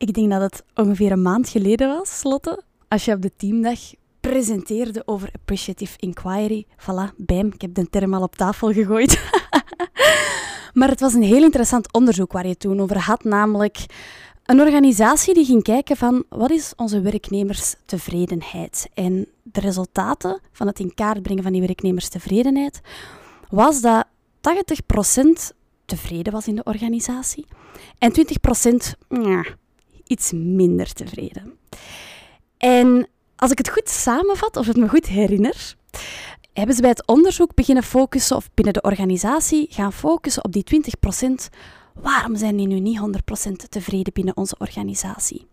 Ik denk dat het ongeveer een maand geleden was, Lotte, als je op de teamdag presenteerde over appreciative inquiry. Voilà, bam, ik heb de term al op tafel gegooid. maar het was een heel interessant onderzoek waar je toen over had, namelijk een organisatie die ging kijken van wat is onze werknemerstevredenheid. En de resultaten van het in kaart brengen van die werknemerstevredenheid was dat 80% tevreden was in de organisatie en 20% ja, iets minder tevreden. En als ik het goed samenvat, of het me goed herinner, hebben ze bij het onderzoek beginnen focussen, of binnen de organisatie gaan focussen op die 20%. Waarom zijn die nu niet 100% tevreden binnen onze organisatie?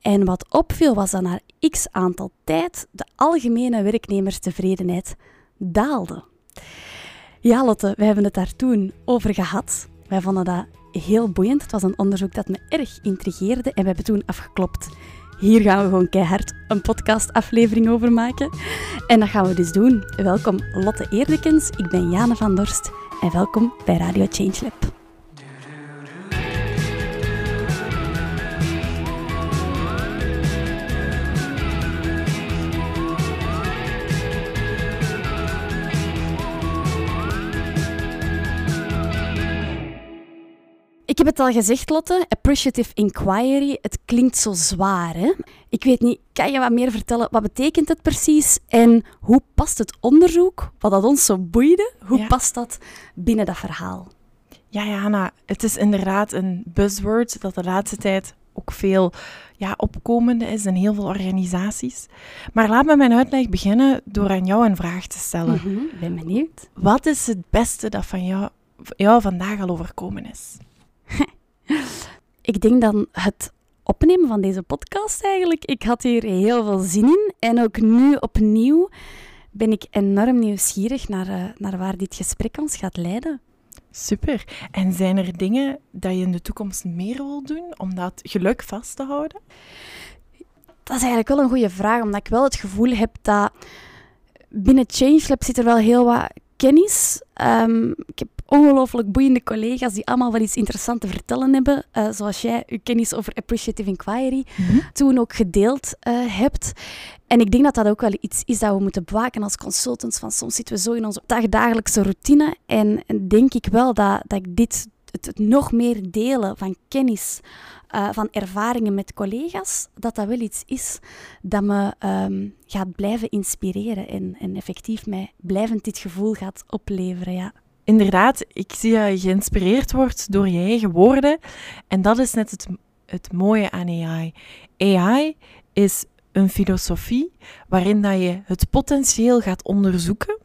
En wat opviel was dat na x aantal tijd de algemene werknemerstevredenheid daalde. Ja, Lotte, wij hebben het daar toen over gehad. Wij vonden dat heel boeiend. Het was een onderzoek dat me erg intrigeerde en we hebben toen afgeklopt. Hier gaan we gewoon keihard een podcastaflevering over maken. En dat gaan we dus doen. Welkom Lotte Eerdekens, ik ben Jane van Dorst en welkom bij Radio Changelab. Ik heb het al gezegd, Lotte. Appreciative inquiry. Het klinkt zo zwaar, hè? Ik weet niet, kan je wat meer vertellen? Wat betekent het precies? En hoe past het onderzoek, wat dat ons zo boeide, hoe past dat binnen dat verhaal? Ja, Jana, het is inderdaad een buzzword dat de laatste tijd ook veel ja, opkomende is in heel veel organisaties. Maar laat me mijn uitleg beginnen door aan jou een vraag te stellen. Mm ben benieuwd. Wat is het beste dat van jou, jou vandaag al overkomen is? ik denk dan het opnemen van deze podcast eigenlijk. Ik had hier heel veel zin in. En ook nu opnieuw ben ik enorm nieuwsgierig naar, uh, naar waar dit gesprek ons gaat leiden. Super. En zijn er dingen dat je in de toekomst meer wil doen om dat geluk vast te houden? Dat is eigenlijk wel een goede vraag, omdat ik wel het gevoel heb dat binnen ChangeLab zit er wel heel wat kennis. Um, ik heb ongelooflijk boeiende collega's die allemaal wel iets interessants te vertellen hebben. Uh, zoals jij je kennis over appreciative inquiry mm toen ook gedeeld uh, hebt. En ik denk dat dat ook wel iets is dat we moeten bewaken als consultants. Van soms zitten we zo in onze dagdagelijkse routine. En, en denk ik wel dat, dat ik dit, het, het nog meer delen van kennis uh, van ervaringen met collega's, dat dat wel iets is dat me um, gaat blijven inspireren en, en effectief mij blijvend dit gevoel gaat opleveren. Ja. Inderdaad, ik zie dat je geïnspireerd wordt door je eigen woorden. En dat is net het, het mooie aan AI. AI is een filosofie waarin dat je het potentieel gaat onderzoeken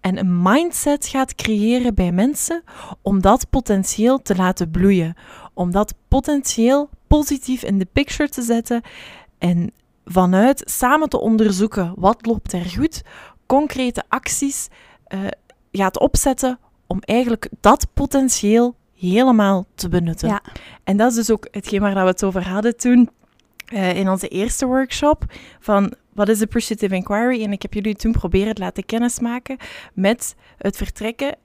en een mindset gaat creëren bij mensen om dat potentieel te laten bloeien. Om dat potentieel positief in de picture te zetten en vanuit samen te onderzoeken wat loopt er goed, concrete acties uh, gaat opzetten om eigenlijk dat potentieel helemaal te benutten. Ja. En dat is dus ook hetgeen waar we het over hadden toen uh, in onze eerste workshop. Van wat is appreciative inquiry? En ik heb jullie toen proberen te laten kennismaken met het vertrekken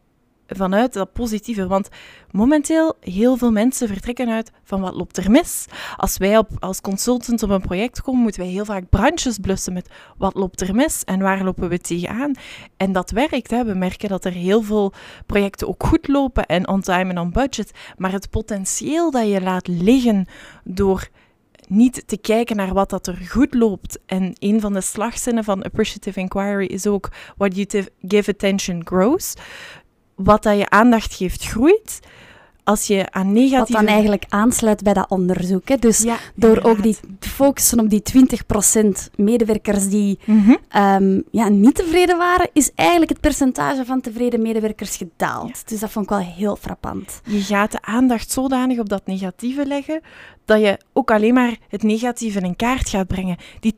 vanuit dat positieve. Want momenteel, heel veel mensen vertrekken uit van wat loopt er mis. Als wij op, als consultant op een project komen, moeten wij heel vaak brandjes blussen met wat loopt er mis en waar lopen we tegenaan. En dat werkt. Hè. We merken dat er heel veel projecten ook goed lopen en on time en on budget. Maar het potentieel dat je laat liggen door niet te kijken naar wat dat er goed loopt. En een van de slagzinnen van appreciative inquiry is ook what you give attention grows. Wat dat je aandacht geeft groeit als je aan negatieve... Wat dan eigenlijk aansluit bij dat onderzoek. Hè? Dus door ook die te focussen op die 20% medewerkers die mm ja, niet tevreden waren, is eigenlijk het percentage van tevreden medewerkers gedaald. Dus dat vond ik wel heel frappant. Je gaat de aandacht zodanig op dat negatieve leggen, dat je ook alleen maar het negatieve in kaart gaat brengen. Die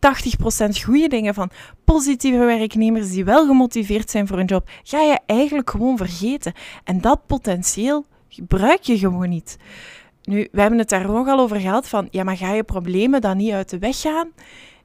80% goede dingen van positieve werknemers die wel gemotiveerd zijn voor een job, ga je eigenlijk gewoon vergeten. En dat potentieel gebruik je gewoon niet. Nu, we hebben het daar nogal over gehad van, ja, maar ga je problemen dan niet uit de weg gaan?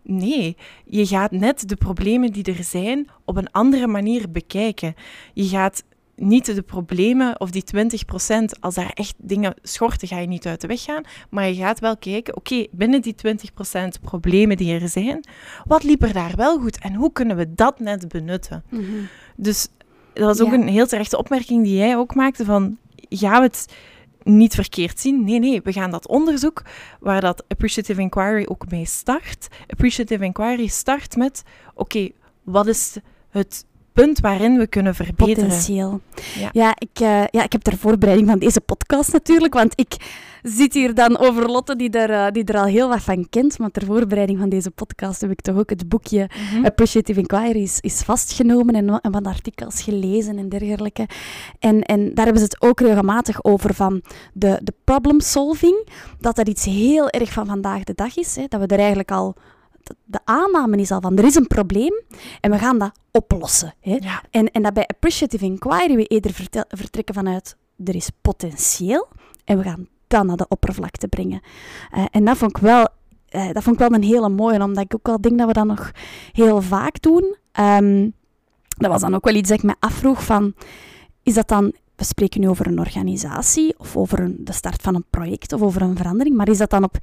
Nee, je gaat net de problemen die er zijn op een andere manier bekijken. Je gaat niet de problemen of die 20%, als daar echt dingen schorten, ga je niet uit de weg gaan. Maar je gaat wel kijken, oké, binnen die 20% problemen die er zijn, wat liep er daar wel goed en hoe kunnen we dat net benutten? Mhm. Dus dat was ook Ja. een heel terechte opmerking die jij ook maakte van, gaan we het niet verkeerd zien? Nee, nee, we gaan dat onderzoek, waar dat Appreciative Inquiry ook mee start. Appreciative Inquiry start met, oké, wat is het punt waarin we kunnen verbeteren? Potentieel. Ja. Ja, ik, eh, ja, ik heb ter voorbereiding van deze podcast natuurlijk, want ik zit hier dan over Lotte die er, eh, die er al heel wat van kent, maar ter voorbereiding van deze podcast heb ik toch ook het boekje Mhm. Appreciative Inquiry is, is vastgenomen en, en wat artikels gelezen en dergelijke. En, en daar hebben ze het ook regelmatig over van de, de problem solving, dat dat iets heel erg van vandaag de dag is, hè, dat we er eigenlijk al... de- aanname is al van, er is een probleem en we gaan dat oplossen. Hè. Ja, En, en dat bij appreciative inquiry we eerder vertel- vertrekken vanuit er is potentieel en we gaan dat naar de oppervlakte brengen. Eh, en dat vond, ik wel, eh, dat vond ik wel een hele mooie, omdat ik ook wel denk dat we dat nog heel vaak doen. Ehm, dat was dan ook wel iets dat ik me afvroeg van, is dat dan, we spreken nu over een organisatie of over een, de start van een project of over een verandering, maar is dat dan op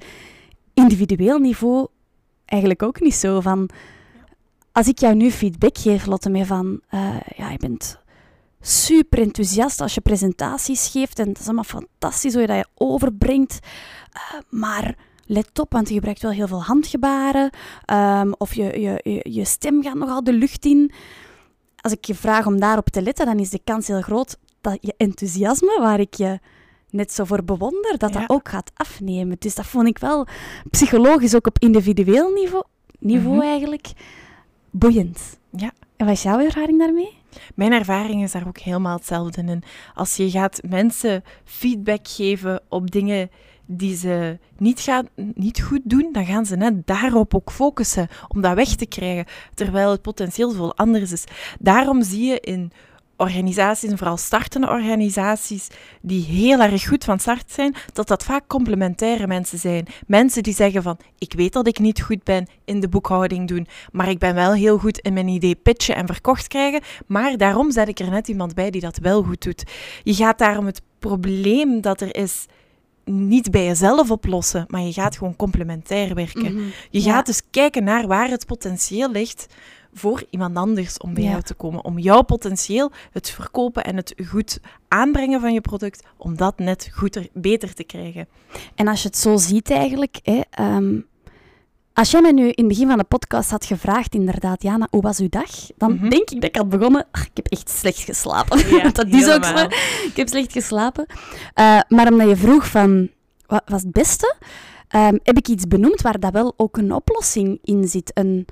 individueel niveau eigenlijk ook niet zo van, als ik jou nu feedback geef, Lotte, mee van, eh, ja, je bent super enthousiast als je presentaties geeft en het is allemaal fantastisch hoe je dat je overbrengt, Eh, maar let op, want je gebruikt wel heel veel handgebaren ehm, of je, je, je, je stem gaat nogal de lucht in. Als ik je vraag om daarop te letten, dan is de kans heel groot dat je enthousiasme, waar ik je net zo voor bewonder, dat Ja. dat ook gaat afnemen. Dus dat vond ik wel psychologisch ook op individueel niveau, niveau Mhm. eigenlijk boeiend. Ja. En wat is jouw ervaring daarmee? Mijn ervaring is daar ook helemaal hetzelfde in. Als je gaat mensen feedback geven op dingen die ze niet, gaan, niet goed doen, dan gaan ze net daarop ook focussen om dat weg te krijgen, terwijl het potentieel veel anders is. Daarom zie je in organisaties, en vooral startende organisaties, die heel erg goed van start zijn, dat dat vaak complementaire mensen zijn. Mensen die zeggen van, ik weet dat ik niet goed ben in de boekhouding doen, maar ik ben wel heel goed in mijn idee pitchen en verkocht krijgen, maar daarom zet ik er net iemand bij die dat wel goed doet. Je gaat daarom het probleem dat er is niet bij jezelf oplossen, maar je gaat gewoon complementair werken. Mhm. Je Ja. gaat dus kijken naar waar het potentieel ligt voor iemand anders om bij Ja. jou te komen. Om jouw potentieel, het verkopen en het goed aanbrengen van je product, om dat net goed beter te krijgen. En als je het zo ziet eigenlijk, hè, ehm, als jij mij nu in het begin van de podcast had gevraagd, inderdaad, Jana, hoe was uw dag? Dan Mhm. denk ik dat ik had begonnen, ach, ik heb echt slecht geslapen. Ja, dat is ook zo. Ik heb slecht geslapen. Eh, maar omdat je vroeg van, wat was het beste? Ehm, heb ik iets benoemd waar dat wel ook een oplossing in zit. Een,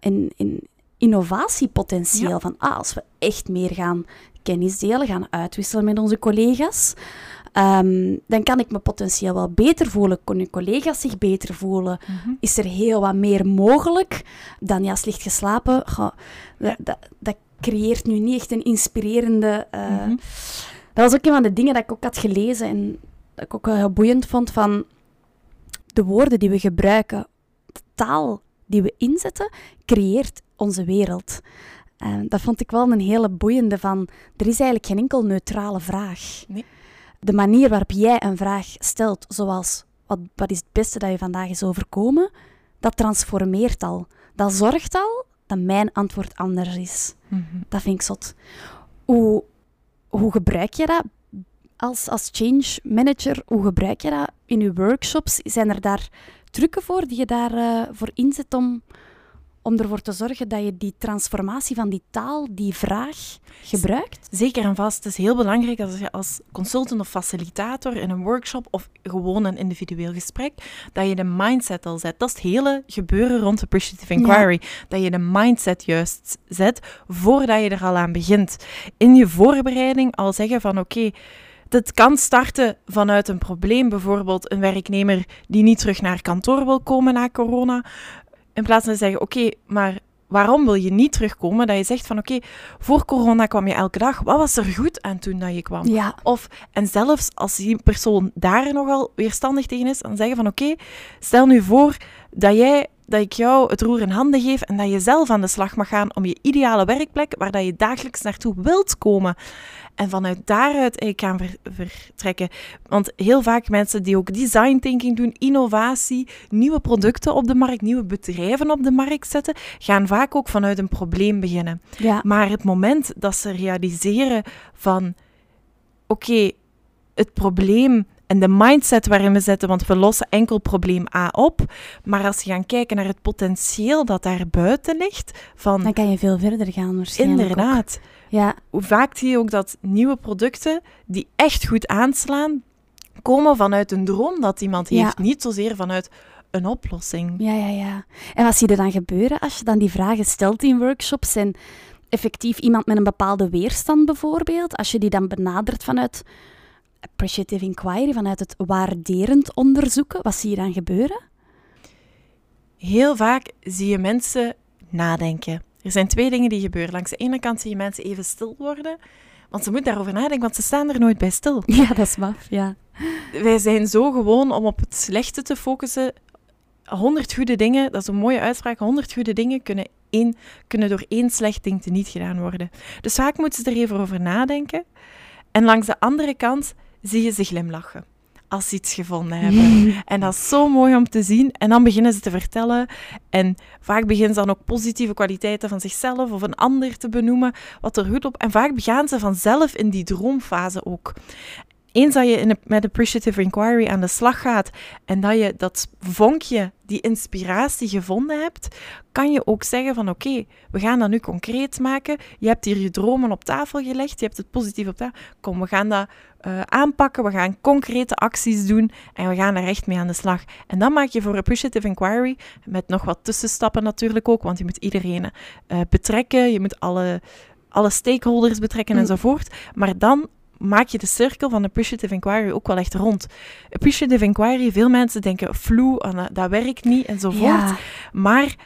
een, een innovatiepotentieel. Ja. Van, ah, als we echt meer gaan kennis delen, gaan uitwisselen met onze collega's, ehm, dan kan ik me potentieel wel beter voelen. Kunnen collega's zich beter voelen? Mhm. Is er heel wat meer mogelijk dan ja, slecht geslapen? Goh, dat, dat, dat creëert nu niet echt een inspirerende... eh, Mhm. dat was ook een van de dingen dat ik ook had gelezen en dat ik ook wel heel boeiend vond van de woorden die we gebruiken, de taal die we inzetten, creëert onze wereld. Eh, dat vond ik wel een hele boeiende van, er is eigenlijk geen enkel neutrale vraag. Nee. De manier waarop jij een vraag stelt, zoals wat, wat is het beste dat je vandaag is overkomen, dat transformeert al. Dat zorgt al dat mijn antwoord anders is. Mhm. Dat vind ik zot. Hoe, hoe gebruik je dat als, als change manager? Hoe gebruik je dat in je workshops? Zijn er daar trucken voor die je daarvoor voor inzet om, om ervoor te zorgen dat je die transformatie van die taal, die vraag, gebruikt? Zeker en vast. Het is heel belangrijk als je als consultant of facilitator in een workshop of gewoon een individueel gesprek, dat je de mindset al zet. Dat is het hele gebeuren rond de Appreciative Inquiry. Dat je de mindset juist zet voordat je er al aan begint. In je voorbereiding al zeggen van oké, het kan starten vanuit een probleem, bijvoorbeeld een werknemer die niet terug naar kantoor wil komen na corona. In plaats van te zeggen, oké, maar waarom wil je niet terugkomen? Dat je zegt van, oké, voor corona kwam je elke dag. Wat was er goed aan toen dat je kwam? Ja. Of, en zelfs als die persoon daar nogal weerstandig tegen is, dan zeggen van, oké, stel nu voor dat jij dat ik jou het roer in handen geef en dat je zelf aan de slag mag gaan om je ideale werkplek, waar dat je dagelijks naartoe wilt komen. En vanuit daaruit gaan vertrekken. Want heel vaak mensen die ook design thinking doen, innovatie, nieuwe producten op de markt, nieuwe bedrijven op de markt zetten, gaan vaak ook vanuit een probleem beginnen. Ja. Maar het moment dat ze realiseren van oké, het probleem en de mindset waarin we zetten, want we lossen enkel probleem A op. Maar als je gaan kijken naar het potentieel dat daar buiten ligt, van... Dan kan je veel verder gaan waarschijnlijk Inderdaad. Ook. Ja. Hoe vaak zie je ook dat nieuwe producten die echt goed aanslaan, komen vanuit een droom dat iemand heeft, niet zozeer vanuit een oplossing. Ja, ja, ja. En wat zie je dan gebeuren als je dan die vragen stelt in workshops en effectief iemand met een bepaalde weerstand bijvoorbeeld, als je die dan benadert vanuit appreciative inquiry, vanuit het waarderend onderzoeken, wat zie je dan gebeuren? Heel vaak zie je mensen nadenken. Er zijn twee dingen die gebeuren. Langs de ene kant zie je mensen even stil worden, want ze moeten daarover nadenken, want ze staan er nooit bij stil. Ja, dat is maf, ja. Wij zijn zo gewoon om op het slechte te focussen. Honderd goede dingen, dat is een mooie uitspraak, honderd goede dingen kunnen, één, kunnen door één slecht ding te niet gedaan worden. Dus vaak moeten ze er even over nadenken. En langs de andere kant zie je ze glimlachen als ze iets gevonden hebben. En dat is zo mooi om te zien. En dan beginnen ze te vertellen. En vaak beginnen ze dan ook positieve kwaliteiten van zichzelf of een ander te benoemen, wat er goed op. En vaak begaan ze vanzelf in die droomfase ook eens dat je in met appreciative inquiry aan de slag gaat en dat je dat vonkje, die inspiratie gevonden hebt, kan je ook zeggen van oké, we gaan dat nu concreet maken. Je hebt hier je dromen op tafel gelegd, je hebt het positief op tafel. Kom, we gaan dat uh, aanpakken, we gaan concrete acties doen en we gaan er echt mee aan de slag. En dan maak je voor appreciative inquiry, met nog wat tussenstappen natuurlijk ook, want je moet iedereen uh, betrekken, je moet alle alle stakeholders betrekken mm. enzovoort. Maar dan maak je de cirkel van appreciative inquiry ook wel echt rond. Appreciative inquiry, veel mensen denken flu, ah, dat werkt niet enzovoort. Maar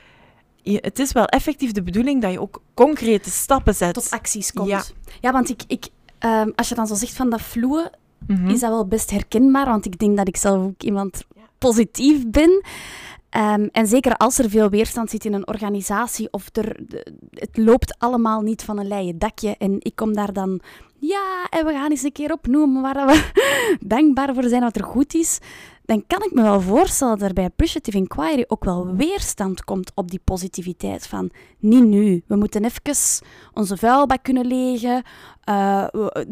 je, het is wel effectief de bedoeling dat je ook concrete stappen zet. Tot acties komt. Ja, ja want ik, ik, um, als je dan zo zegt van dat fluwe, mm is dat wel best herkenbaar. Want ik denk dat ik zelf ook iemand positief ben. Um, en zeker als er veel weerstand zit in een organisatie of er, het loopt allemaal niet van een leien dakje en ik kom daar dan ja, en we gaan eens een keer opnoemen waar we dankbaar voor zijn wat er goed is, dan kan ik me wel voorstellen dat er bij appreciative inquiry ook wel weerstand komt op die positiviteit van niet nu. We moeten even onze vuilbak kunnen legen. Uh,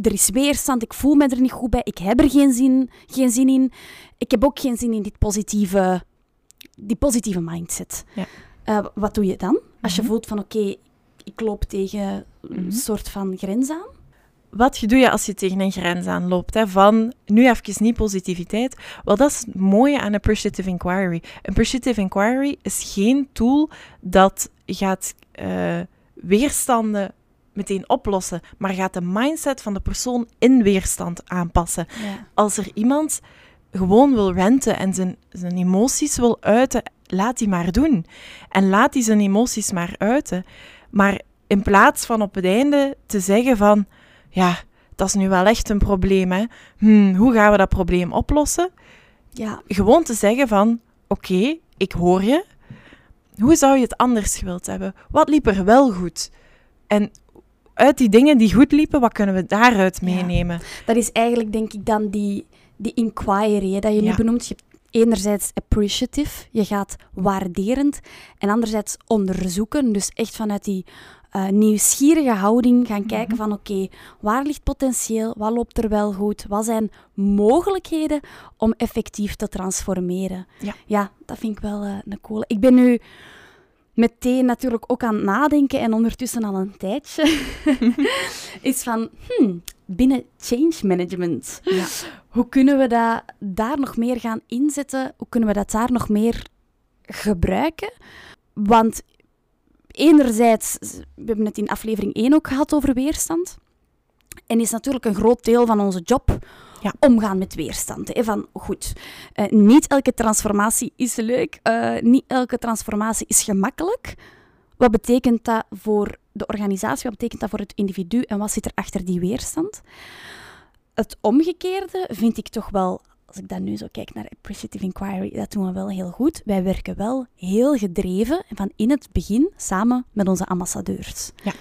er is weerstand, ik voel me er niet goed bij, ik heb er geen zin, geen zin in. Ik heb ook geen zin in dit positieve, die positieve mindset. Ja. Uh, wat doe je dan? Als je mhm. voelt van oké, ik loop tegen een mhm. soort van grens aan wat doe je als je tegen een grens aanloopt? Hè, van nu even niet positiviteit. Wel, dat is het mooie aan appreciative inquiry. Appreciative inquiry is geen tool dat gaat uh, weerstanden meteen oplossen, maar gaat de mindset van de persoon in weerstand aanpassen. Als er iemand gewoon wil renten en zijn, zijn emoties wil uiten, laat die maar doen. En laat die zijn emoties maar uiten. Maar in plaats van op het einde te zeggen van ja, dat is nu wel echt een probleem. Hè? Hmm, hoe gaan we dat probleem oplossen? Ja. Gewoon te zeggen van, oké, ik hoor je. Hoe zou je het anders gewild hebben? Wat liep er wel goed? En uit die dingen die goed liepen, wat kunnen we daaruit meenemen? Dat is eigenlijk, denk ik, dan die, die inquiry, dat je nu benoemt. Je hebt enerzijds appreciative, je gaat waarderend, en anderzijds onderzoeken, dus echt vanuit die uh, nieuwsgierige houding gaan kijken mhm. van oké, waar ligt potentieel, wat loopt er wel goed, wat zijn mogelijkheden om effectief te transformeren. Ja, ja dat vind ik wel uh, een coole. Ik ben nu meteen natuurlijk ook aan het nadenken en ondertussen al een tijdje is van hmm, binnen change management. Ja. Hoe kunnen we dat daar nog meer gaan inzetten? Hoe kunnen we dat daar nog meer gebruiken? Want enerzijds, we hebben het in aflevering 1 ook gehad over weerstand. En is natuurlijk een groot deel van onze job ja. omgaan met weerstand. Hè? Van, goed, uh, niet elke transformatie is leuk, uh, niet elke transformatie is gemakkelijk. Wat betekent dat voor de organisatie, wat betekent dat voor het individu en wat zit er achter die weerstand? Het omgekeerde vind ik toch wel als ik dan nu zo kijk naar Appreciative Inquiry, dat doen we wel heel goed. Wij werken wel heel gedreven van in het begin samen met onze ambassadeurs. Ja.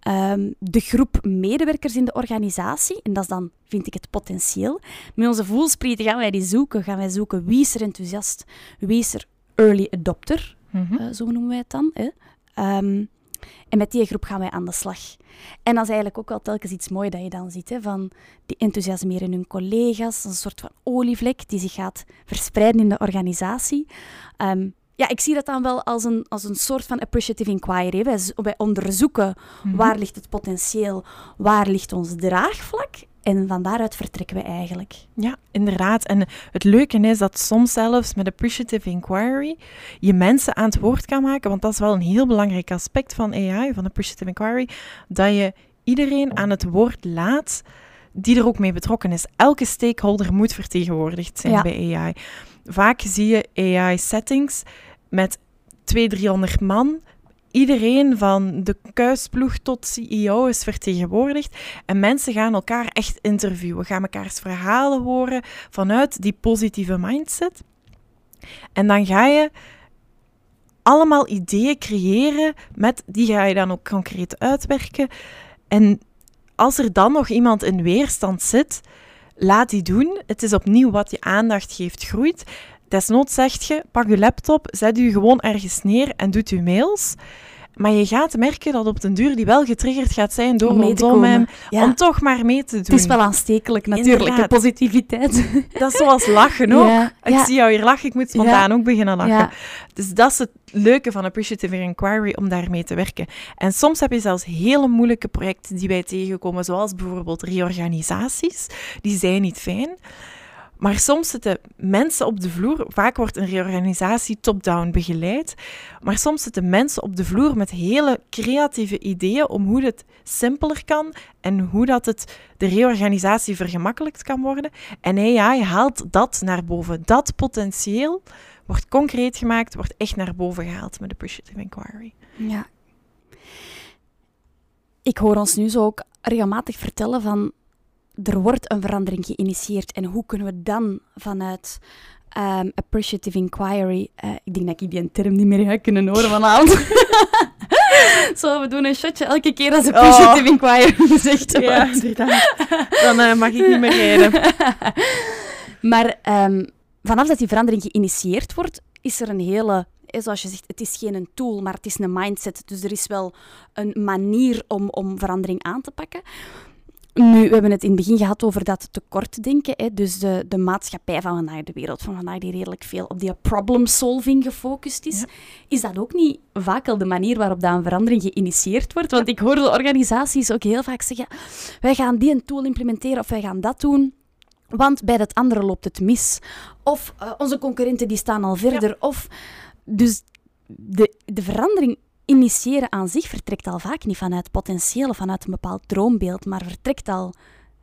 Ehm, de groep medewerkers in de organisatie, en dat is dan, vind ik, het potentieel. Met onze voelsprieten gaan wij die zoeken. Gaan wij zoeken wie is er enthousiast, wie is er early adopter, Mhm. eh, zo noemen wij het dan. Hè? Ehm, en met die groep gaan wij aan de slag. En dat is eigenlijk ook wel telkens iets moois dat je dan ziet. Hè, van die enthousiasmeren hun collega's. Een soort van olievlek die zich gaat verspreiden in de organisatie. Ehm, ja, ik zie dat dan wel als een, als een soort van appreciative inquiry. Wij, onderzoeken Mhm. waar ligt het potentieel, waar ligt ons draagvlak. En van daaruit vertrekken we eigenlijk. Ja, inderdaad. En het leuke is dat soms zelfs met appreciative inquiry je mensen aan het woord kan maken, want dat is wel een heel belangrijk aspect van AI, van appreciative inquiry, dat je iedereen aan het woord laat die er ook mee betrokken is. Elke stakeholder moet vertegenwoordigd zijn Ja. bij AI. Vaak zie je AI-settings met 200, 300 man. Iedereen van de kuisploeg tot CEO is vertegenwoordigd. En mensen gaan elkaar echt interviewen, gaan mekaars verhalen horen vanuit die positieve mindset. En dan ga je allemaal ideeën creëren, met, die ga je dan ook concreet uitwerken. En als er dan nog iemand in weerstand zit, laat die doen. Het is opnieuw wat je aandacht geeft, groeit. Desnoods zegt je, pak je laptop, zet u gewoon ergens neer en doet uw mails. Maar je gaat merken dat op den duur die wel getriggerd gaat zijn door Om rondom hem. Ja. om toch maar mee te doen. Het is wel aanstekelijk natuurlijk, Inderdaad. positiviteit. Dat is zoals lachen ook. Ja, Ik ja. zie jou hier lachen, ik moet spontaan ook beginnen lachen. Dus dat is het leuke van Appreciative Inquiry, om daarmee te werken. En soms heb je zelfs hele moeilijke projecten die wij tegenkomen, zoals bijvoorbeeld reorganisaties. Die zijn niet fijn. Maar soms zitten mensen op de vloer, vaak wordt een reorganisatie top-down begeleid, maar soms zitten mensen op de vloer met hele creatieve ideeën om hoe het simpeler kan en hoe dat het de reorganisatie vergemakkelijkt kan worden. En AI haalt dat naar boven. Dat potentieel wordt concreet gemaakt, wordt echt naar boven gehaald met Appreciative Inquiry. Ja. Ik hoor ons nu zo ook regelmatig vertellen van er wordt een verandering geïnitieerd en hoe kunnen we dan vanuit ehm, appreciative inquiry, eh, ik denk dat ik die term niet meer ga kunnen horen vanavond. Zo, we doen een shotje elke keer als appreciative inquiry gezegd wordt. Ja, inderdaad. Dan eh, mag ik niet meer rijden. Maar ehm, vanaf dat die verandering geïnitieerd wordt, is er een hele... Zoals je zegt, het is geen een tool, maar het is een mindset. Dus er is wel een manier om, om verandering aan te pakken. Nu, we hebben het in het begin gehad over dat tekortdenken. Hè? Dus de, de maatschappij van vandaag, de wereld van vandaag, die redelijk veel op die problem-solving gefocust is. Ja. Is dat ook niet vaak al de manier waarop dat een verandering geïnitieerd wordt? Want ik hoor de organisaties ook heel vaak zeggen, wij gaan die een tool implementeren of wij gaan dat doen. Want bij dat andere loopt het mis. Of eh, onze concurrenten die staan al verder. Of, dus de, de verandering initiëren aan zich vertrekt al vaak niet vanuit potentieel of vanuit een bepaald droombeeld, maar vertrekt al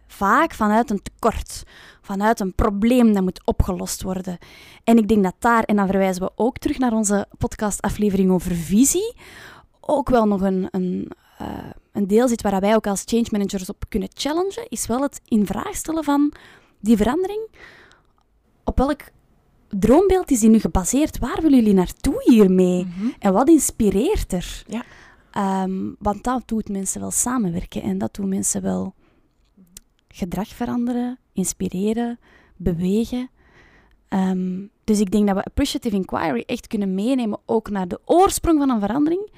vaak vanuit een tekort, vanuit een probleem dat moet opgelost worden. En ik denk dat daar, en dan verwijzen we ook terug naar onze podcastaflevering over visie, ook wel nog een, een, eh, een deel zit waar wij ook als change managers op kunnen challengen, is wel het in vraag stellen van die verandering. Op welk droombeeld is die nu gebaseerd? Waar willen jullie naartoe hiermee? Mhm. En wat inspireert er? Ja. Ehm, want dat doet mensen wel samenwerken en dat doet mensen wel gedrag veranderen, inspireren, bewegen. Ehm, dus ik denk dat we appreciative inquiry echt kunnen meenemen ook naar de oorsprong van een verandering.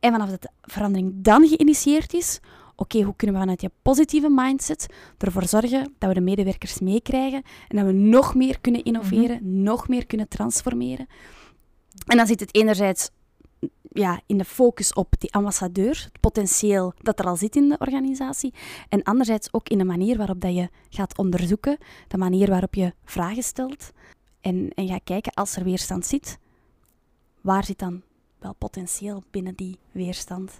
En vanaf dat de verandering dan geïnitieerd is, oké, hoe kunnen we vanuit die positieve mindset ervoor zorgen dat we de medewerkers meekrijgen en dat we nog meer kunnen innoveren, nog meer kunnen transformeren. En dan zit het enerzijds ja, in de focus op die ambassadeur, het potentieel dat er al zit in de organisatie. En anderzijds ook in de manier waarop dat je gaat onderzoeken, de manier waarop je vragen stelt. En, en gaat kijken, als er weerstand zit, waar zit dan wel potentieel binnen die weerstand?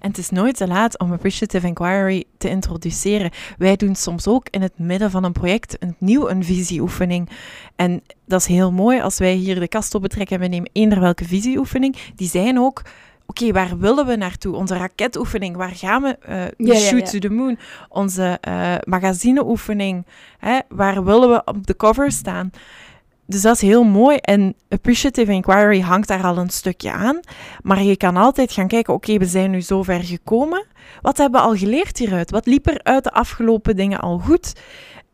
En het is nooit te laat om Appreciative Inquiry te introduceren. Wij doen soms ook in het midden van een project een nieuw een visieoefening. En dat is heel mooi als wij hier de kast op betrekken en we nemen eender welke visieoefening. Die zijn ook oké, waar willen we naartoe? Onze raketoefening, waar gaan we? Uh, Ja, shoot ja. to the moon. Onze eh magazineoefening, hè? waar willen we op de cover staan? Dus dat is heel mooi. En appreciative inquiry hangt daar al een stukje aan. Maar je kan altijd gaan kijken, oké, we zijn nu zo ver gekomen. Wat hebben we al geleerd hieruit? Wat liep er uit de afgelopen dingen al goed?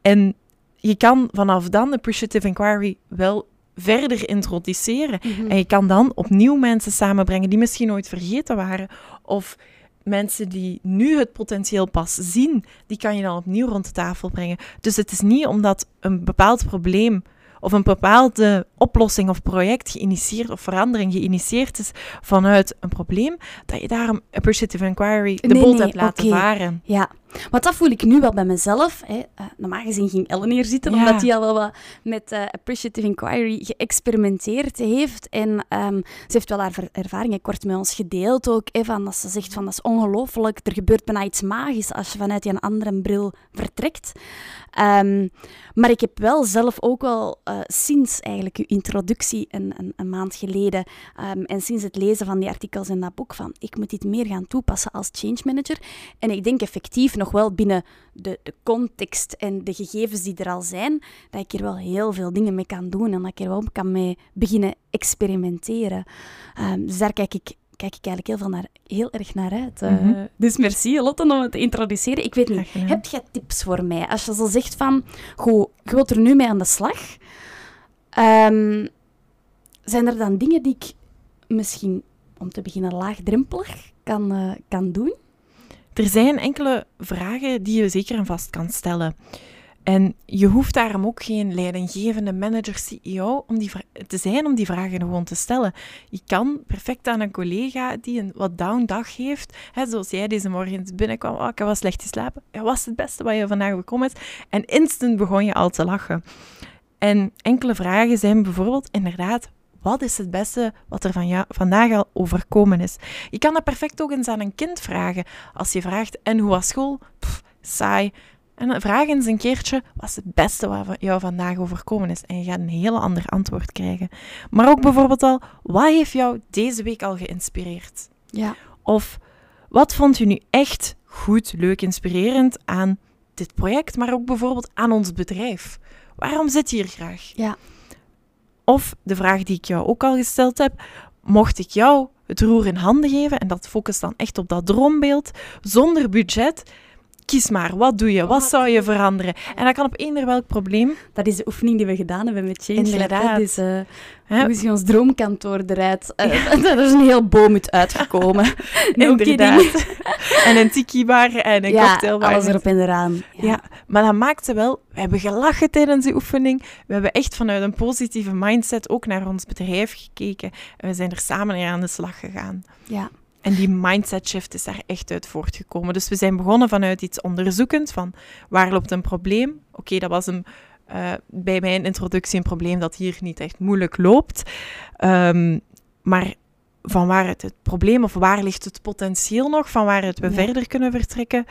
En je kan vanaf dan appreciative inquiry wel verder introduceren. Mhm. En je kan dan opnieuw mensen samenbrengen die misschien nooit vergeten waren. Of mensen die nu het potentieel pas zien, die kan je dan opnieuw rond de tafel brengen. Dus het is niet omdat een bepaald probleem of een bepaalde oplossing of project geïnitieerd of verandering geïnitieerd is vanuit een probleem, dat je daarom appreciative inquiry de Nee, boot nee, hebt laten varen. Ja, want dat voel ik nu wel bij mezelf. Hè. Eh, normaal gezien ging Ellen hier zitten, Ja. omdat hij al wel wat met eh, Appreciative Inquiry geëxperimenteerd heeft. En ehm, ze heeft wel haar ervaringen kort met ons gedeeld ook. Hè, van dat ze zegt van dat is ongelooflijk, er gebeurt bijna iets magisch als je vanuit die andere bril vertrekt. Ehm, maar ik heb wel zelf ook wel eh, sinds eigenlijk uw introductie een, een, een maand geleden ehm, en sinds het lezen van die artikels in dat boek van ik moet dit meer gaan toepassen als change manager. En ik denk effectief nog wel binnen de, de context en de gegevens die er al zijn, dat ik hier wel heel veel dingen mee kan doen en dat ik er wel kan mee beginnen experimenteren. Ehm, dus daar kijk ik, kijk ik eigenlijk heel, veel naar, heel erg naar uit. Eh, Mhm. Dus merci Lotte om het te introduceren. Ik weet niet, heb jij tips voor mij? Als je zo zegt van, goed, je wilt er nu mee aan de slag. Ehm, zijn er dan dingen die ik misschien, om te beginnen, laagdrempelig kan, eh, kan doen? Er zijn enkele vragen die je zeker en vast kan stellen. En je hoeft daarom ook geen leidinggevende manager, CEO om die te zijn om die vragen gewoon te stellen. Je kan perfect aan een collega die een wat down dag heeft, hè, zoals jij deze morgen binnenkwam, oh, ik heb slecht geslapen, ja, wat is het beste wat je vandaag bekomen is? En instant begon je al te lachen. En enkele vragen zijn bijvoorbeeld inderdaad, wat is het beste wat er van jou, vandaag al overkomen is? Je kan dat perfect ook eens aan een kind vragen. Als je vraagt, en hoe was school? Pff, saai. En dan vraag eens een keertje, wat is het beste wat van- jou vandaag overkomen is? En je gaat een heel ander antwoord krijgen. Maar ook bijvoorbeeld al, wat heeft jou deze week al geïnspireerd? Ja. Of wat vond je nu echt goed, leuk, inspirerend aan dit project, maar ook bijvoorbeeld aan ons bedrijf? Waarom zit je hier graag? Ja. Of de vraag die ik jou ook al gesteld heb, mocht ik jou het roer in handen geven, en dat focust dan echt op dat droombeeld, zonder budget, kies maar, wat doe je, wat zou je veranderen? En dat kan op eender welk probleem. Dat is de oefening die we gedaan hebben met Change. Inderdaad. Dus, eh, hoe ziet ons droomkantoor eruit? Eh, er is een heel boom uit uitgekomen. No Inderdaad. kidding. en een tiki-bar en een ja, cocktailbar. alles erop en eraan. Ja. maar dat maakte wel... We hebben gelachen tijdens die oefening. We hebben echt vanuit een positieve mindset ook naar ons bedrijf gekeken. En we zijn er samen aan de slag gegaan. ja. En die mindset shift is daar echt uit voortgekomen. Dus we zijn begonnen vanuit iets onderzoekend van waar loopt een probleem. Oké, dat was een, eh, bij mijn introductie een probleem dat hier niet echt moeilijk loopt. Ehm, maar van waar het, het probleem of waar ligt het potentieel nog, van waaruit we Ja. verder kunnen vertrekken.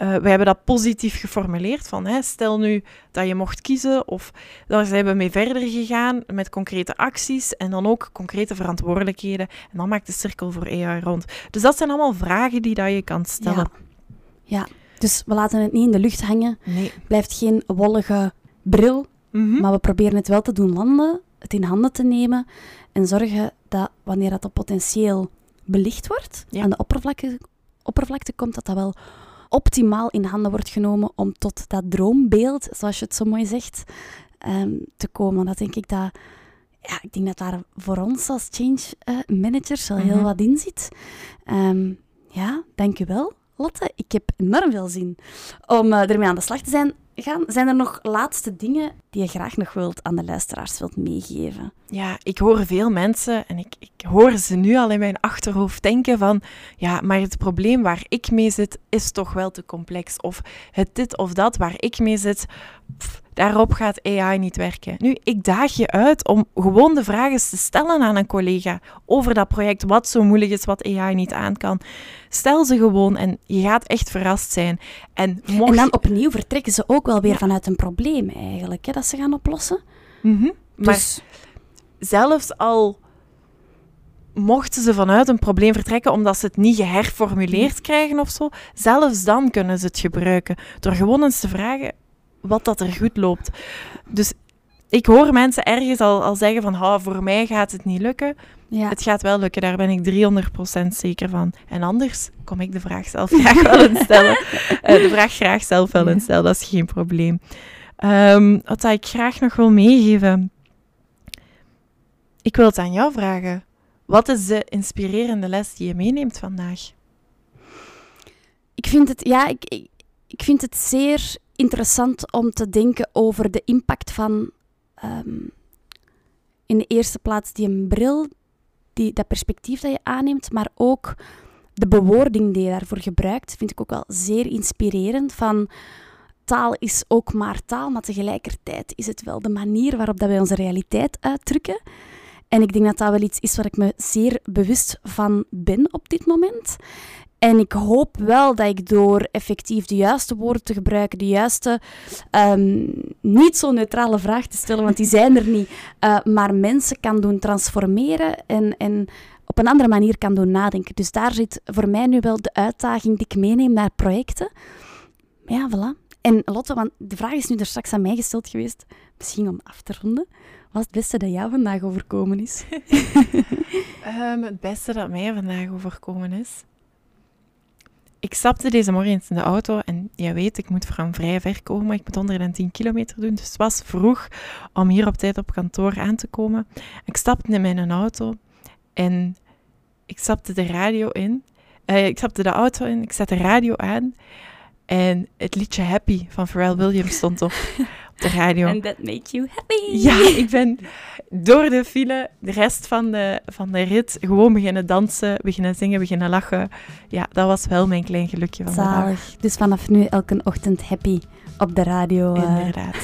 Eh, we hebben dat positief geformuleerd van hè, stel nu dat je mocht kiezen of daar zijn we mee verder gegaan met concrete acties en dan ook concrete verantwoordelijkheden en dan maakt de cirkel voor AI rond. Dus dat zijn allemaal vragen die dat je kan stellen. Ja. ja. Dus we laten het niet in de lucht hangen. Nee. blijft geen wollige bril, Mhm. maar we proberen het wel te doen landen, het in handen te nemen en zorgen dat wanneer dat potentieel belicht wordt, Ja. aan de oppervlakte, oppervlakte komt, dat dat wel optimaal in handen wordt genomen om tot dat droombeeld, zoals je het zo mooi zegt, ehm, te komen. Dat denk ik dat... Ja, ik denk dat daar voor ons als change eh, managers wel heel Mhm. wat in zit. Ehm, ja, dank u wel, Lotte. Ik heb enorm veel zin om eh, ermee aan de slag te zijn gaan. Zijn er nog laatste dingen die je graag nog wilt aan de luisteraars wilt meegeven? Ja, ik hoor veel mensen en ik, ik hoor ze nu al in mijn achterhoofd denken van ja, maar het probleem waar ik mee zit is toch wel te complex. Of het dit of dat waar ik mee zit, daarop gaat AI niet werken. Nu, ik daag je uit om gewoon de vragen te stellen aan een collega over dat project, wat zo moeilijk is, wat AI niet aan kan. Stel ze gewoon en je gaat echt verrast zijn. En, mocht En dan opnieuw vertrekken ze ook wel weer vanuit een probleem eigenlijk, hè, dat ze gaan oplossen. Mhm. Maar Dus, zelfs al mochten ze vanuit een probleem vertrekken omdat ze het niet geherformuleerd krijgen of zo, zelfs dan kunnen ze het gebruiken. Door gewoon eens te vragen wat dat er goed loopt. Dus ik hoor mensen ergens al, al zeggen van, oh, voor mij gaat het niet lukken. Ja. Het gaat wel lukken, daar ben ik 300% zeker van. En anders kom ik de vraag zelf graag wel instellen. Uh, de vraag graag zelf wel Ja. instellen, dat is geen probleem. Ehm, wat ik graag nog wil meegeven? Ik wil het aan jou vragen. Wat is de inspirerende les die je meeneemt vandaag? Ik vind het, ja, ik, ik, ik vind het zeer interessant om te denken over de impact van ehm, in de eerste plaats die een bril, die, dat perspectief dat je aanneemt, maar ook de bewoording die je daarvoor gebruikt, vind ik ook wel zeer inspirerend. Van taal is ook maar taal, maar tegelijkertijd is het wel de manier waarop dat wij onze realiteit uitdrukken. En ik denk dat dat wel iets is waar ik me zeer bewust van ben op dit moment. En ik hoop wel dat ik door effectief de juiste woorden te gebruiken, de juiste, ehm, niet zo neutrale vraag te stellen, want die zijn er niet, eh, maar mensen kan doen transformeren en, en op een andere manier kan doen nadenken. Dus daar zit voor mij nu wel de uitdaging die ik meeneem naar projecten. Ja, voilà. En Lotte, want de vraag is nu er straks aan mij gesteld geweest, misschien om af te ronden. Wat is het beste dat jou vandaag overkomen is? Ehm, het beste dat mij vandaag overkomen is. Ik stapte deze morgen eens in de auto en je weet, ik moet van vrij ver komen. Ik moet 110 kilometer doen, dus het was vroeg om hier op tijd op kantoor aan te komen. Ik stapte in mijn auto en ik stapte de radio in. Eh, ik stapte de auto in, ik zette de radio aan en het liedje Happy van Pharrell Williams stond op, op de radio. And that make you happy. Ja, ik ben door de file, de rest van de, van de rit, gewoon beginnen dansen, beginnen zingen, beginnen lachen. Ja, dat was wel mijn klein gelukje van de dag. Zalig. Dus vanaf nu elke ochtend happy op de radio. eh, Inderdaad.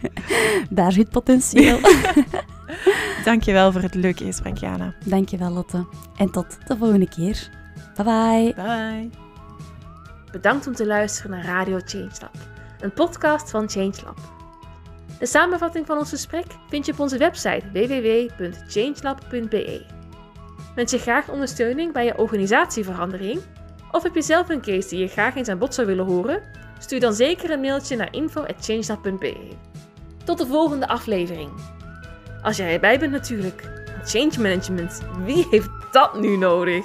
daar zit potentieel. Dankjewel voor het leuke gesprek, Jana. Dankjewel, Lotte. En tot de volgende keer. Bye bye. Bye. Bedankt om te luisteren naar Radio Changelab, een podcast van Changelab. De samenvatting van ons gesprek vind je op onze website www.changelab.be. Wens je graag ondersteuning bij je organisatieverandering? Of heb je zelf een case die je graag eens aan bod zou willen horen? Stuur dan zeker een mailtje naar info.changelab.be. Tot de volgende aflevering. Als jij erbij bent natuurlijk. Change management, wie heeft dat nu nodig?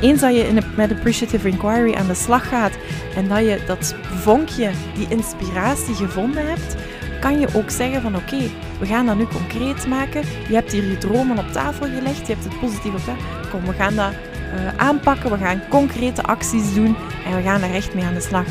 Eens dat je in met Appreciative Inquiry aan de slag gaat en dat je dat vonkje, die inspiratie gevonden hebt, kan je ook zeggen van oké, we gaan dat nu concreet maken. Je hebt hier je dromen op tafel gelegd, je hebt het positief op. Kom, we gaan dat eh, aanpakken, we gaan concrete acties doen en we gaan daar echt mee aan de slag.